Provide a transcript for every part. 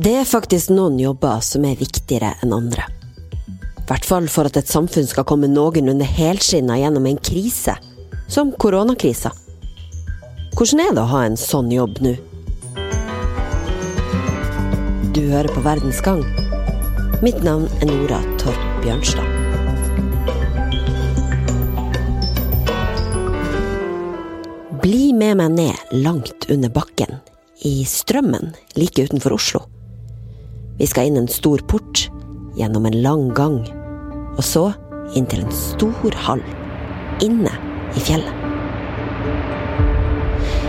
Det er faktisk noen jobber som er viktigere enn andre. I hvert fall for at et samfunn skal komme noenlunde helskinna gjennom en krise, som koronakrisa. Hvordan er det å ha en sånn jobb nå? Du hører på Verdens gang. Mitt navn er Nora Torp Bjørnstad. Bli med meg ned langt under bakken, i Strømmen like utenfor Oslo. Vi skal inn en stor port, gjennom en lang gang, og så inn til en stor hall, inne i fjellet.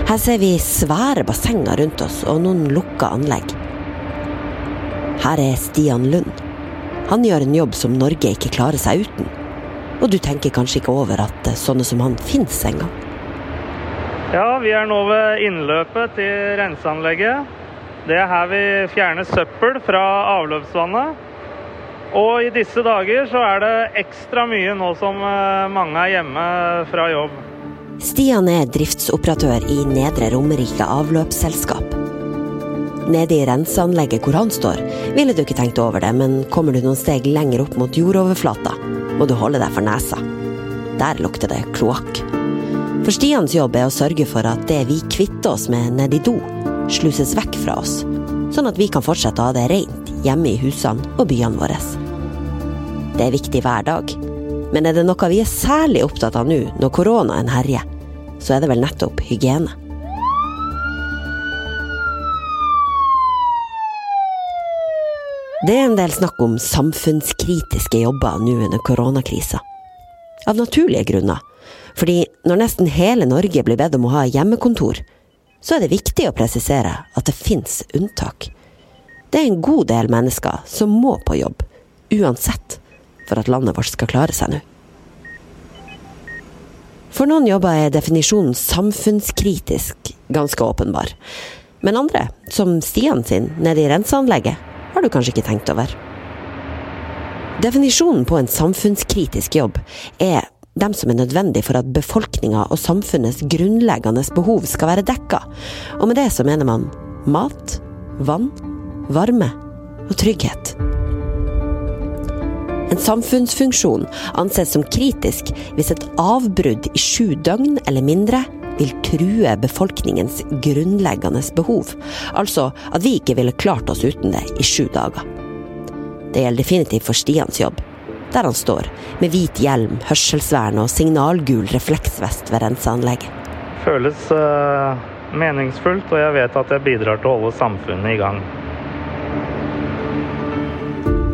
Her ser vi svære bassenger rundt oss og noen lukka anlegg. Her er Stian Lund. Han gjør en jobb som Norge ikke klarer seg uten. Og du tenker kanskje ikke over at sånne som han fins engang. Ja, vi er nå ved innløpet til renseanlegget. Det er her vi fjerner søppel fra avløpsvannet. Og i disse dager så er det ekstra mye nå som eh, mange er hjemme fra jobb. Stian er driftsoperatør i Nedre Romerike avløpsselskap. Nede i renseanlegget hvor han står, ville du ikke tenkt over det, men kommer du noen steg lenger opp mot jordoverflata, må du holde deg for nesa. Der lukter det kloakk. For Stians jobb er å sørge for at det vi kvitter oss med nedi do, sluses vekk fra oss, sånn at vi kan fortsette å ha det rent hjemme i husene og byene våre. Det er viktig hver dag, men er det noe vi er særlig opptatt av nå når koronaen herjer, så er det vel nettopp hygiene. Det er en del snakk om samfunnskritiske jobber nå under koronakrisa. Av naturlige grunner. Fordi når nesten hele Norge blir bedt om å ha hjemmekontor, så er det viktig å presisere at det fins unntak. Det er en god del mennesker som må på jobb, uansett, for at landet vårt skal klare seg nå. For noen jobber er definisjonen samfunnskritisk ganske åpenbar. Men andre, som Stian sin nede i renseanlegget, har du kanskje ikke tenkt over. Definisjonen på en samfunnskritisk jobb er dem som er nødvendig for at befolkninga og samfunnets grunnleggende behov skal være dekka. Og med det så mener man mat, vann, varme og trygghet. En samfunnsfunksjon anses som kritisk hvis et avbrudd i sju døgn eller mindre vil true befolkningens grunnleggende behov, altså at vi ikke ville klart oss uten det i sju dager. Det gjelder definitivt for Stians jobb, der han står, med hvit hjelm, hørselsvern og signalgul refleksvest ved renseanlegget. Føles uh, meningsfullt, og jeg vet at jeg bidrar til å holde samfunnet i gang.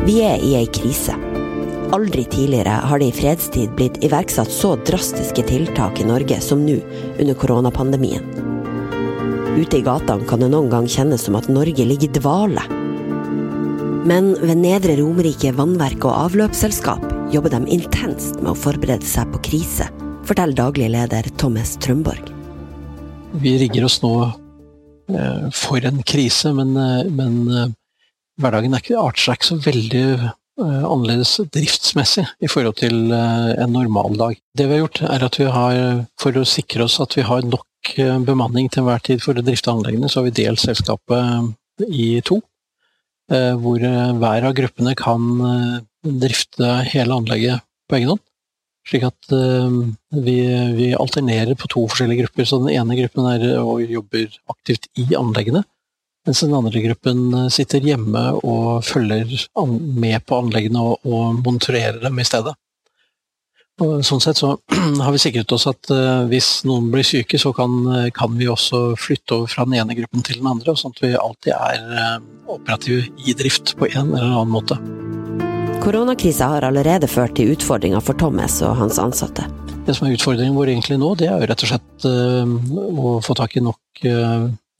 Vi er i ei krise. Aldri tidligere har det i fredstid blitt iverksatt så drastiske tiltak i Norge som nå, under koronapandemien. Ute i gatene kan det noen gang kjennes som at Norge ligger i dvale. Men ved Nedre Romerike vannverk og avløpsselskap jobber de intenst med å forberede seg på krise, forteller daglig leder Thomas Trømborg. Vi rigger oss nå eh, for en krise, men, eh, men eh, hverdagen er ikke, arter seg ikke så veldig annerledes driftsmessig i forhold til en normaldag. Det vi har gjort, er at vi har, for å sikre oss at vi har nok bemanning til enhver tid for å drifte anleggene, så har vi delt selskapet i to. Hvor hver av gruppene kan drifte hele anlegget på egen hånd. Slik at vi, vi alternerer på to forskjellige grupper. Så den ene gruppen er og jobber aktivt i anleggene, mens den andre gruppen eh, sitter hjemme og følger med på anleggene og, og monitorerer dem i stedet. Sånn sett så har vi sikret oss at uh, hvis noen blir syke, så kan, eh, kan, vi også flytte over fra den ene gruppen til den andre, sånn at vi alltid er uh, operative i drift på en eller annen måte. Koronakrisa har allerede ført til utfordringer for Thomas og hans ansatte. Det som er utfordringen vår egentlig nå, det er jo rett og slett å få tak i nok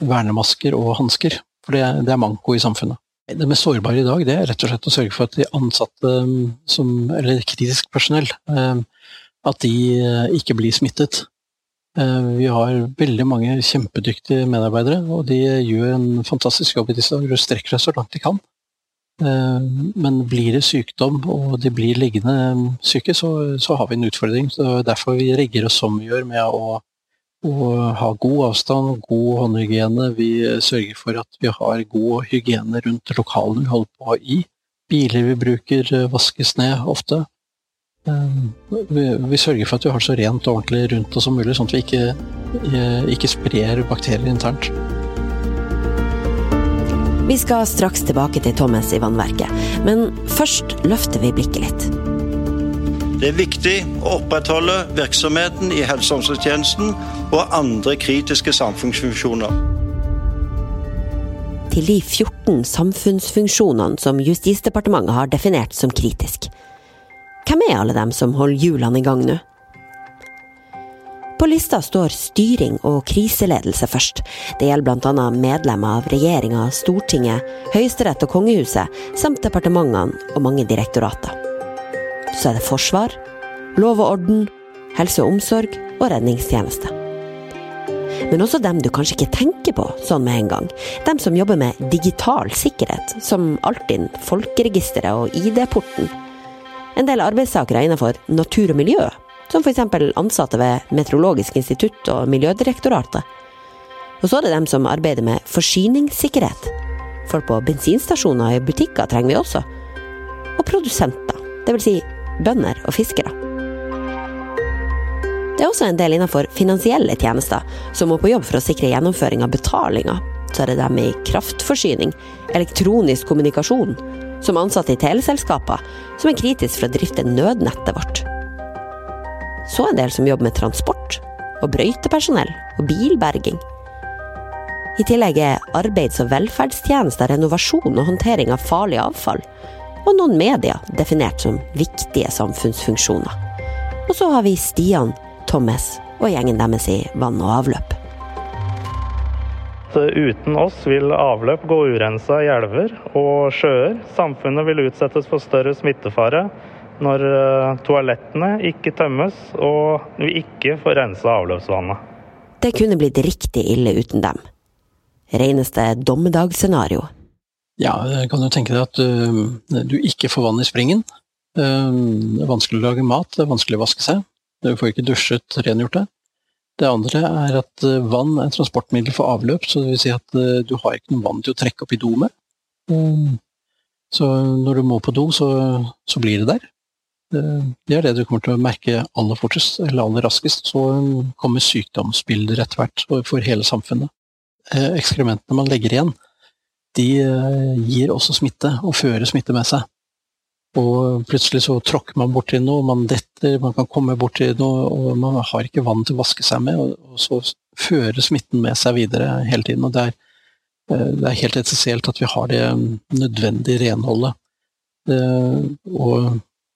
vernemasker og hansker. For det, det er manko i samfunnet. Det mest sårbare i dag det er rett og slett å sørge for at de ansatte, um, som, eller kritisk personell, um, at de uh, ikke blir smittet. Uh, vi har veldig mange kjempedyktige medarbeidere, og de gjør en fantastisk jobb i disse dager og strekker seg så langt de kan. Uh, men blir det sykdom og de blir liggende um, syke, så, så har vi en utfordring. Så derfor vi rigger oss som vi gjør med å å ha god avstand, god håndhygiene. Vi sørger for at vi har god hygiene rundt lokalene vi holder på i. Biler vi bruker vaskes ned ofte. Vi, vi, sørger for at vi har så rent og ordentlig rundt oss som mulig, sånn at vi ikke, ikke sprer bakterier internt. Vi skal straks tilbake til Thomas i vannverket, men først løfter vi blikket litt. Det er viktig å opprettholde virksomheten i helse- og omsorgstjenesten og andre kritiske samfunnsfunksjoner. Til de 14 samfunnsfunksjonene som Justisdepartementet har definert som kritisk. Hvem er alle dem som holder hjulene i gang nå? På lista står styring og kriseledelse først. Det gjelder bl.a. medlemmer av regjeringa, Stortinget, Høyesterett og kongehuset, samt departementene og mange direktorater. Så er det forsvar, lov og orden, helse og omsorg og redningstjeneste. Men også dem du kanskje ikke tenker på sånn med en gang. Dem som jobber med digital sikkerhet, som Altinn, Folkeregisteret og ID-porten. En del arbeidstakere innenfor natur og miljø, som f.eks. ansatte ved Meteorologisk institutt og Miljødirektoratet. Og så er det dem som arbeider med forsyningssikkerhet. Folk på bensinstasjoner og butikker trenger vi også. Og produsenter, dvs. Si bønder og fiskere. Det er også en del innenfor finansielle tjenester som må på jobb for å sikre gjennomføring av betalinger. Så er det dem i kraftforsyning, elektronisk kommunikasjon, som ansatte i teleselskaper, som er kritisk for å drifte nødnettet vårt så en del som jobber med transport, og brøytepersonell og bilberging. I tillegg er arbeids- og velferdstjenester, renovasjon og håndtering av farlig avfall, og noen medier definert som viktige samfunnsfunksjoner. Og så har vi Stian, Thomas og gjengen deres i vann og avløp. Uten oss vil avløp gå urensa i elver og sjøer. Samfunnet vil utsettes for større smittefare når eh, toalettene ikke tømmes og vi ikke får rensa avløpsvannet. Det kunne blitt riktig ille uten dem. Reneste dommedagsscenario. Ja, jeg kan jo tenke deg at uh, du ikke får vann i springen. Uh, det er vanskelig å lage mat, det er vanskelig å vaske seg. Du får ikke dusjet, rengjort det. Det andre er at uh, vann er transportmiddel for avløp, så det vil si at du har ikke noe vann til å trekke opp i do med. Så når du må på do, så, så blir det der. Det er det du kommer til å merke aller fortest, eller aller raskest. Så kommer sykdomsbilder etter hvert for hele samfunnet. Eh, ekskrementene man legger igjen, de eh, gir også smitte, og fører smitte med seg. Og plutselig så tråkker man borti noe, man detter, man kan komme borti noe, og man har ikke vann til å vaske seg med, og så fører smitten med seg videre hele tiden. Og det er, eh, det er helt essensielt at vi har det nødvendige renholdet. Og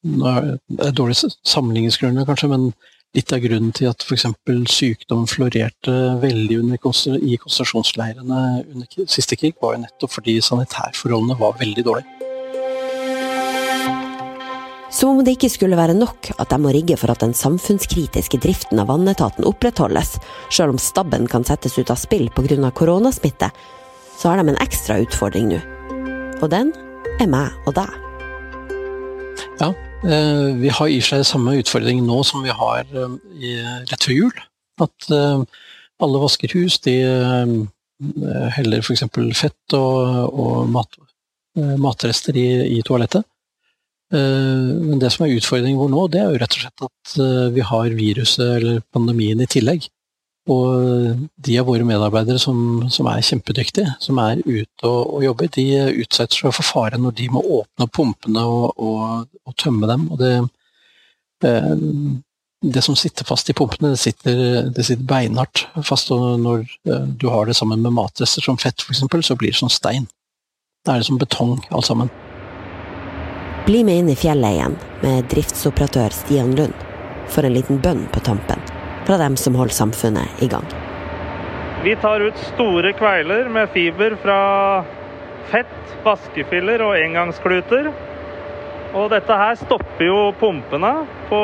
nå er det et dårlig sammenligningsgrunnlag, kanskje, men litt av grunnen til at f.eks. sykdom florerte veldig under, i konsentrasjonsleirene under siste krig, var jo nettopp fordi sanitærforholdene var veldig dårlige. Som om det ikke skulle være nok at de må rigge for at den samfunnskritiske driften av vannetaten opprettholdes, selv om stabben kan settes ut av spill pga. koronasmitte, så har de en ekstra utfordring nå. Og den er meg og deg. Ja, vi har i seg samme utfordring nå som vi har eh, rett før jul. At eh, alle vasker hus, de heller f.eks. fett og, og mat, matrester i, i, toalettet. Men det som er utfordringen vår nå, det er jo rett og slett at vi har viruset eller pandemien i tillegg. Og de av våre medarbeidere som, som er kjempedyktige, som er ute og, og, jobber, de utsetter seg for fare når de må åpne pumpene og, og, og tømme dem. Og det, eh, det, som sitter fast i pumpene, det sitter, det sitter beinhardt fast. Og når eh, du har det sammen med matrester som fett f.eks., så blir det som stein. Da er det som betong alt sammen. Bli med inn i fjellet igjen med driftsoperatør Stian Lund for en liten bønn på tampen fra dem som holder samfunnet i gang. Vi tar ut store kveiler med fiber fra fett, vaskefiller og engangskluter. Og dette her stopper jo pumpene på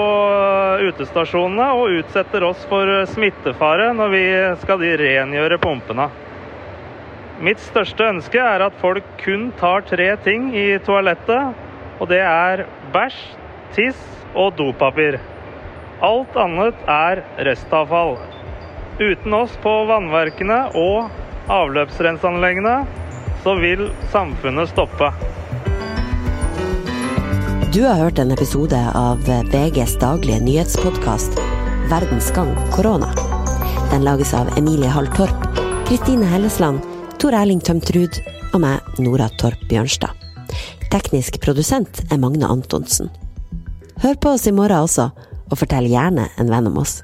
utestasjonene og utsetter oss for smittefare når vi skal rengjøre pumpene. Mitt største ønske er at folk kun tar tre ting i toalettet, og det er bæsj, tiss og dopapir. Alt annet er restavfall. Uten oss på vannverkene og avløpsrenseanleggene, så vil samfunnet stoppe. Du har hørt en episode av VGs daglige nyhetspodkast Verdens gang korona. Den lages av Emilie Hall Torp, Kristine Hellesland, Tor Erling Tømtrud og meg, Nora Torp Bjørnstad. Teknisk produsent er Magne Antonsen. Hør på oss i morgen også, og fortell gjerne en venn om oss.